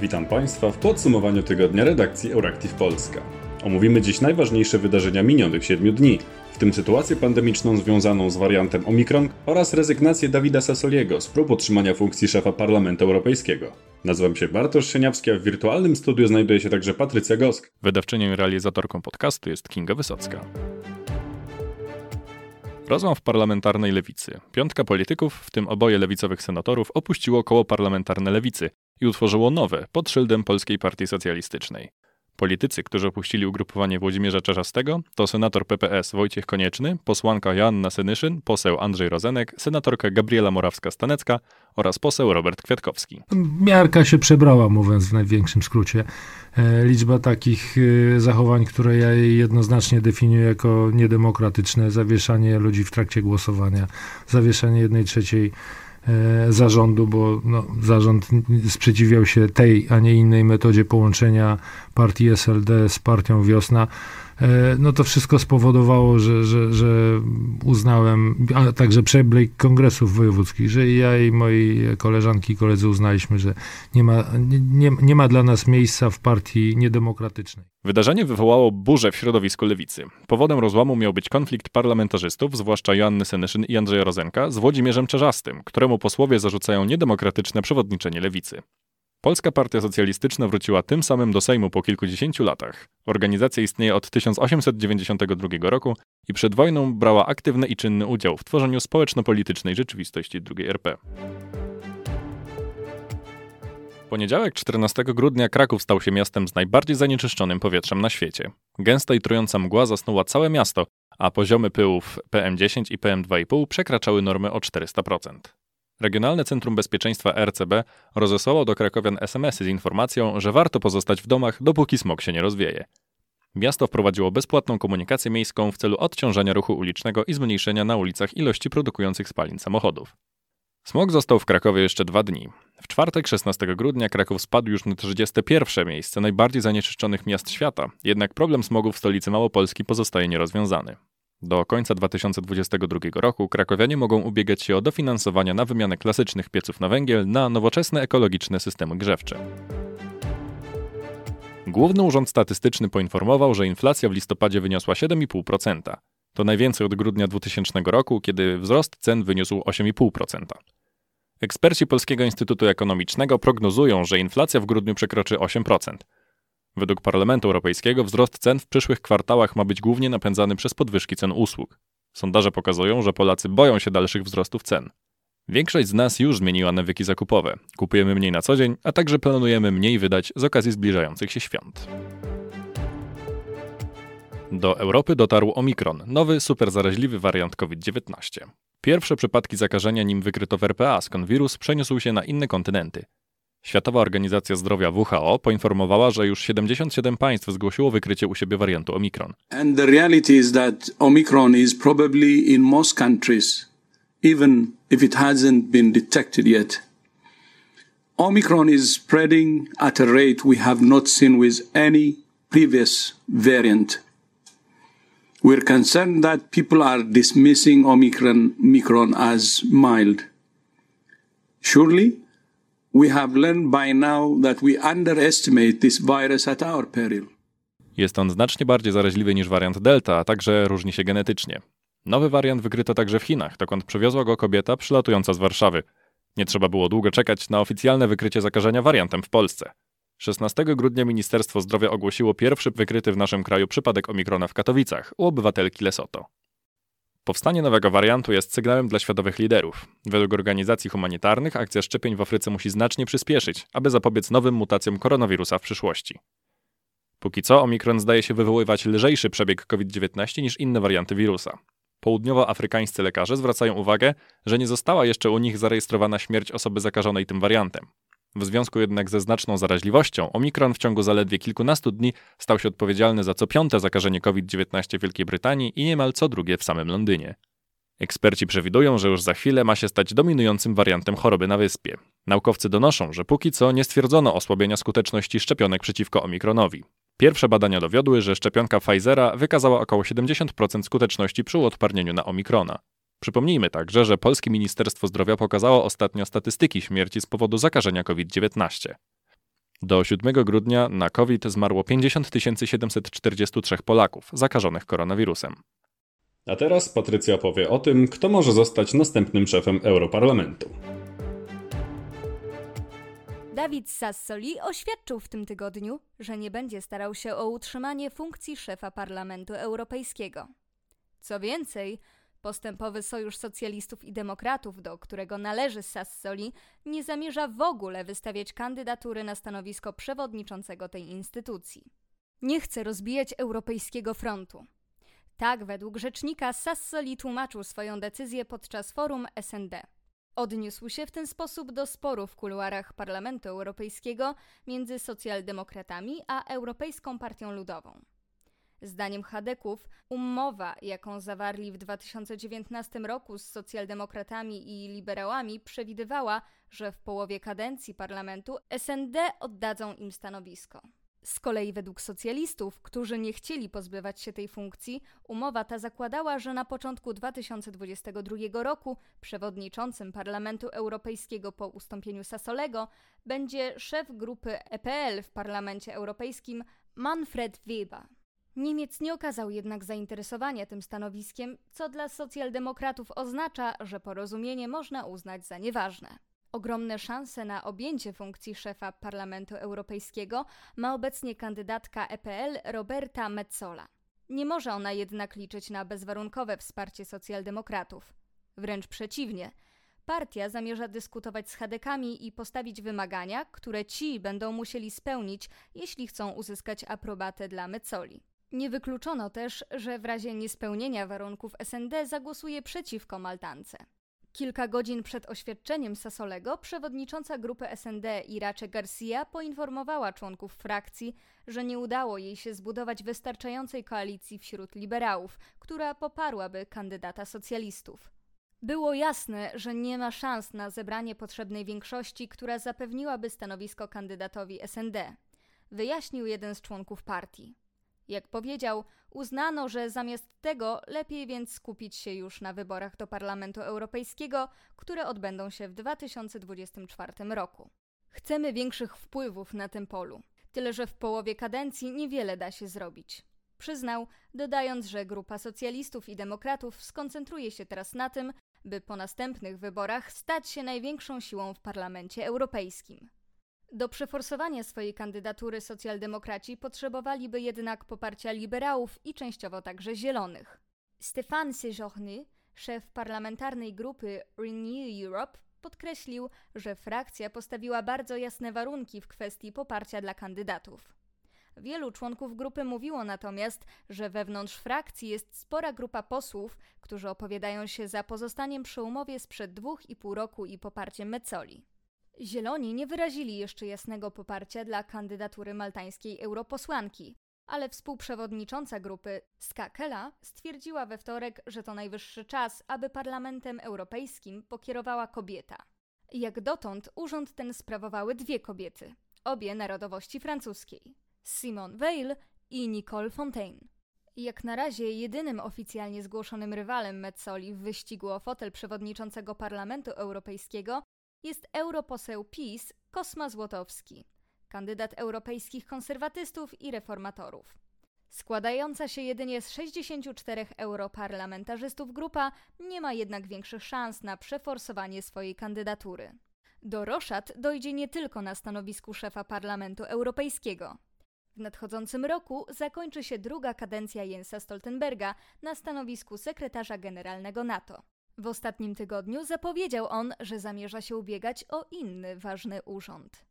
Witam Państwa w podsumowaniu tygodnia redakcji Euractiv Polska. Omówimy dziś najważniejsze wydarzenia minionych 7 dni, w tym sytuację pandemiczną związaną z wariantem Omikron oraz rezygnację Dawida Sassoliego z prób utrzymania funkcji szefa Parlamentu Europejskiego. Nazywam się Bartosz Sieniawski, a w wirtualnym studiu znajduje się także Patrycja Gosk. Wydawczynią i realizatorką podcastu jest Kinga Wysocka. Rozłam w parlamentarnej lewicy. Piątka polityków, w tym oboje lewicowych senatorów, opuściło koło parlamentarne lewicy i utworzyło nowe pod szyldem Polskiej Partii Socjalistycznej. Politycy, którzy opuścili ugrupowanie Włodzimierza Czarzastego, to senator PPS Wojciech Konieczny, posłanka Joanna Senyszyn, poseł Andrzej Rozenek, senatorka Gabriela Morawska-Stanecka oraz poseł Robert Kwiatkowski. Miarka się przebrała, mówiąc w największym skrócie. E, liczba takich e, zachowań, które ja jednoznacznie definiuję jako niedemokratyczne, zawieszanie ludzi w trakcie głosowania, zawieszanie jednej trzeciej zarządu, bo no, zarząd sprzeciwiał się tej, a nie innej metodzie połączenia partii SLD z partią Wiosna. E, no to wszystko spowodowało, że, że, że uznałem, a także przebieg kongresów wojewódzkich, że ja i moi koleżanki i koledzy uznaliśmy, że nie ma, nie, nie ma dla nas miejsca w partii niedemokratycznej. Wydarzenie wywołało burzę w środowisku lewicy. Powodem rozłamu miał być konflikt parlamentarzystów, zwłaszcza Joanny Senyszyn i Andrzeja Rozenka, z Włodzimierzem Czerzastym, któremu posłowie zarzucają niedemokratyczne przewodniczenie lewicy. Polska Partia Socjalistyczna wróciła tym samym do Sejmu po kilkudziesięciu latach. Organizacja istnieje od 1892 roku i przed wojną brała aktywny i czynny udział w tworzeniu społeczno-politycznej rzeczywistości II RP. Poniedziałek 14 grudnia Kraków stał się miastem z najbardziej zanieczyszczonym powietrzem na świecie. Gęsta i trująca mgła zasnuła całe miasto, a poziomy pyłów PM10 i PM2,5 przekraczały normy o 400%. Regionalne Centrum Bezpieczeństwa RCB rozesłało do krakowian SMS-y z informacją, że warto pozostać w domach, dopóki smog się nie rozwieje. Miasto wprowadziło bezpłatną komunikację miejską w celu odciążania ruchu ulicznego i zmniejszenia na ulicach ilości produkujących spalin samochodów. Smog został w Krakowie jeszcze dwa dni. W czwartek 16 grudnia Kraków spadł już na 31 miejsce najbardziej zanieczyszczonych miast świata, jednak problem smogu w stolicy Małopolski pozostaje nierozwiązany. Do końca 2022 roku krakowianie mogą ubiegać się o dofinansowania na wymianę klasycznych pieców na węgiel na nowoczesne ekologiczne systemy grzewcze. Główny Urząd Statystyczny poinformował, że inflacja w listopadzie wyniosła 7,5%. To najwięcej od grudnia 2000 roku, kiedy wzrost cen wyniósł 8,5%. Eksperci Polskiego Instytutu Ekonomicznego prognozują, że inflacja w grudniu przekroczy 8%. Według Parlamentu Europejskiego wzrost cen w przyszłych kwartałach ma być głównie napędzany przez podwyżki cen usług. Sondaże pokazują, że Polacy boją się dalszych wzrostów cen. Większość z nas już zmieniła nawyki zakupowe. Kupujemy mniej na co dzień, a także planujemy mniej wydać z okazji zbliżających się świąt. Do Europy dotarł Omikron, nowy superzaraźliwy wariant COVID-19. Pierwsze przypadki zakażenia nim wykryto w RPA, skąd wirus przeniósł się na inne kontynenty. Światowa Organizacja Zdrowia WHO poinformowała, że już 77 państw zgłosiło wykrycie u siebie wariantu Omikron. And the reality is that Omicron is probably in most countries, even if it hasn't been detected yet. Omicron is spreading at a rate we have not seen with any previous variant. We're concerned that people are dismissing Omicron, Omicron as mild. Surely, Jest on znacznie bardziej zaraźliwy niż wariant Delta, a także różni się genetycznie. Nowy wariant wykryto także w Chinach, dokąd przywiozła go kobieta przylatująca z Warszawy. Nie trzeba było długo czekać na oficjalne wykrycie zakażenia wariantem w Polsce. 16 grudnia Ministerstwo Zdrowia ogłosiło pierwszy wykryty w naszym kraju przypadek omikrona w Katowicach u obywatelki Lesoto. Powstanie nowego wariantu jest sygnałem dla światowych liderów. Według organizacji humanitarnych akcja szczepień w Afryce musi znacznie przyspieszyć, aby zapobiec nowym mutacjom koronawirusa w przyszłości. Póki co omikron zdaje się wywoływać lżejszy przebieg COVID-19 niż inne warianty wirusa. Południowoafrykańscy lekarze zwracają uwagę, że nie została jeszcze u nich zarejestrowana śmierć osoby zakażonej tym wariantem. W związku jednak ze znaczną zaraźliwością, Omikron w ciągu zaledwie kilkunastu dni stał się odpowiedzialny za co piąte zakażenie COVID-19 w Wielkiej Brytanii i niemal co drugie w samym Londynie. Eksperci przewidują, że już za chwilę ma się stać dominującym wariantem choroby na wyspie. Naukowcy donoszą, że póki co nie stwierdzono osłabienia skuteczności szczepionek przeciwko Omikronowi. Pierwsze badania dowiodły, że szczepionka Pfizera wykazała około 70% skuteczności przy odparnieniu na Omikrona. Przypomnijmy także, że Polskie Ministerstwo Zdrowia pokazało ostatnio statystyki śmierci z powodu zakażenia COVID-19. Do 7 grudnia na COVID zmarło 50 743 Polaków zakażonych koronawirusem. A teraz Patrycja powie o tym, kto może zostać następnym szefem Europarlamentu. Dawid Sassoli oświadczył w tym tygodniu, że nie będzie starał się o utrzymanie funkcji szefa Parlamentu Europejskiego. Co więcej, postępowy Sojusz Socjalistów i Demokratów, do którego należy Sassoli, nie zamierza w ogóle wystawiać kandydatury na stanowisko przewodniczącego tej instytucji. Nie chce rozbijać Europejskiego Frontu. Tak, według rzecznika Sassoli tłumaczył swoją decyzję podczas forum SND. Odniósł się w ten sposób do sporu w kuluarach Parlamentu Europejskiego między socjaldemokratami a Europejską Partią Ludową. Zdaniem Hadeków, umowa, jaką zawarli w 2019 roku z socjaldemokratami i liberałami, przewidywała, że w połowie kadencji parlamentu SND oddadzą im stanowisko. Z kolei według socjalistów, którzy nie chcieli pozbywać się tej funkcji, umowa ta zakładała, że na początku 2022 roku przewodniczącym Parlamentu Europejskiego po ustąpieniu Sassolego będzie szef grupy EPL w Parlamencie Europejskim Manfred Weber. Niemiec nie okazał jednak zainteresowania tym stanowiskiem, co dla socjaldemokratów oznacza, że porozumienie można uznać za nieważne. Ogromne szanse na objęcie funkcji szefa Parlamentu Europejskiego ma obecnie kandydatka EPL Roberta Metzola. Nie może ona jednak liczyć na bezwarunkowe wsparcie socjaldemokratów. Wręcz przeciwnie. Partia zamierza dyskutować z Hadekami i postawić wymagania, które ci będą musieli spełnić, jeśli chcą uzyskać aprobatę dla Mezzoli. Nie wykluczono też, że w razie niespełnienia warunków SND zagłosuje przeciwko Maltance. Kilka godzin przed oświadczeniem Sasolego przewodnicząca grupy SND Iracze Garcia poinformowała członków frakcji, że nie udało jej się zbudować wystarczającej koalicji wśród liberałów, która poparłaby kandydata socjalistów. Było jasne, że nie ma szans na zebranie potrzebnej większości, która zapewniłaby stanowisko kandydatowi SND, wyjaśnił jeden z członków partii. Jak powiedział, uznano, że zamiast tego lepiej więc skupić się już na wyborach do Parlamentu Europejskiego, które odbędą się w 2024 roku. Chcemy większych wpływów na tym polu, tyle że w połowie kadencji niewiele da się zrobić. Przyznał, dodając, że grupa socjalistów i demokratów skoncentruje się teraz na tym, by po następnych wyborach stać się największą siłą w Parlamencie Europejskim. Do przeforsowania swojej kandydatury socjaldemokraci potrzebowaliby jednak poparcia liberałów i częściowo także zielonych. Stéphane Séjourny, szef parlamentarnej grupy Renew Europe, podkreślił, że frakcja postawiła bardzo jasne warunki w kwestii poparcia dla kandydatów. Wielu członków grupy mówiło natomiast, że wewnątrz frakcji jest spora grupa posłów, którzy opowiadają się za pozostaniem przy umowie sprzed dwóch i pół roku i poparciem Mezzoli. Zieloni nie wyrazili jeszcze jasnego poparcia dla kandydatury maltańskiej europosłanki, ale współprzewodnicząca grupy Skakela stwierdziła we wtorek, że to najwyższy czas, aby Parlamentem Europejskim pokierowała kobieta. Jak dotąd urząd ten sprawowały dwie kobiety, obie narodowości francuskiej: Simone Veil i Nicole Fontaine. Jak na razie jedynym oficjalnie zgłoszonym rywalem Metzoli w wyścigu o fotel przewodniczącego Parlamentu Europejskiego jest europoseł PiS Kosma Złotowski, kandydat europejskich konserwatystów i reformatorów. Składająca się jedynie z 64 europarlamentarzystów grupa nie ma jednak większych szans na przeforsowanie swojej kandydatury. Do roszad dojdzie nie tylko na stanowisku szefa Parlamentu Europejskiego. W nadchodzącym roku zakończy się druga kadencja Jensa Stoltenberga na stanowisku sekretarza generalnego NATO. W ostatnim tygodniu zapowiedział on, że zamierza się ubiegać o inny ważny urząd.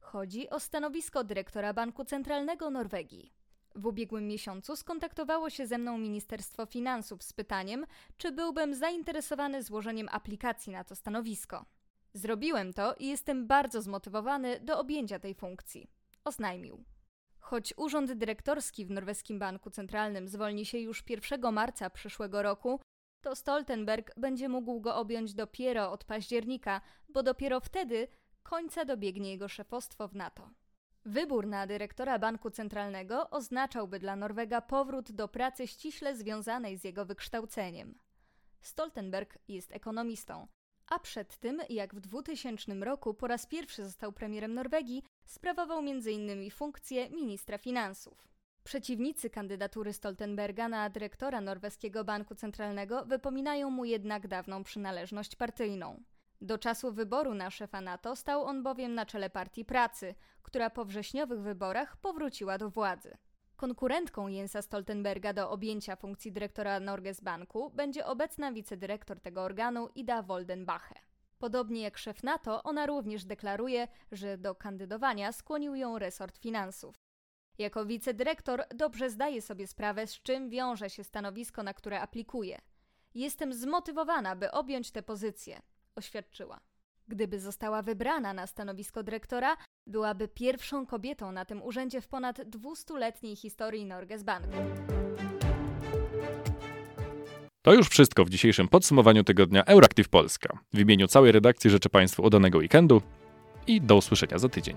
Chodzi o stanowisko dyrektora Banku Centralnego Norwegii. W ubiegłym miesiącu skontaktowało się ze mną Ministerstwo Finansów z pytaniem, czy byłbym zainteresowany złożeniem aplikacji na to stanowisko. Zrobiłem to i jestem bardzo zmotywowany do objęcia tej funkcji, oznajmił. Choć urząd dyrektorski w Norweskim Banku Centralnym zwolni się już 1 marca przyszłego roku, to Stoltenberg będzie mógł go objąć dopiero od października, bo dopiero wtedy końca dobiegnie jego szefostwo w NATO. Wybór na dyrektora Banku Centralnego oznaczałby dla Norwega powrót do pracy ściśle związanej z jego wykształceniem. Stoltenberg jest ekonomistą, a przed tym, jak w 2000 roku po raz pierwszy został premierem Norwegii, Sprawował m.in. funkcję ministra finansów. Przeciwnicy kandydatury Stoltenberga na dyrektora Norweskiego Banku Centralnego wypominają mu jednak dawną przynależność partyjną. Do czasu wyboru na szefa NATO stał on bowiem na czele Partii Pracy, która po wrześniowych wyborach powróciła do władzy. Konkurentką Jensa Stoltenberga do objęcia funkcji dyrektora Norges Banku będzie obecna wicedyrektor tego organu Ida Woldenbache. Podobnie jak szef NATO, ona również deklaruje, że do kandydowania skłonił ją resort finansów. Jako wicedyrektor dobrze zdaje sobie sprawę, z czym wiąże się stanowisko, na które aplikuje. Jestem zmotywowana, by objąć tę pozycję, oświadczyła. Gdyby została wybrana na stanowisko dyrektora, byłaby pierwszą kobietą na tym urzędzie w ponad 200-letniej historii Norges Banku. To już wszystko w dzisiejszym podsumowaniu tygodnia Euractiv Polska. W imieniu całej redakcji życzę Państwu udanego weekendu i do usłyszenia za tydzień.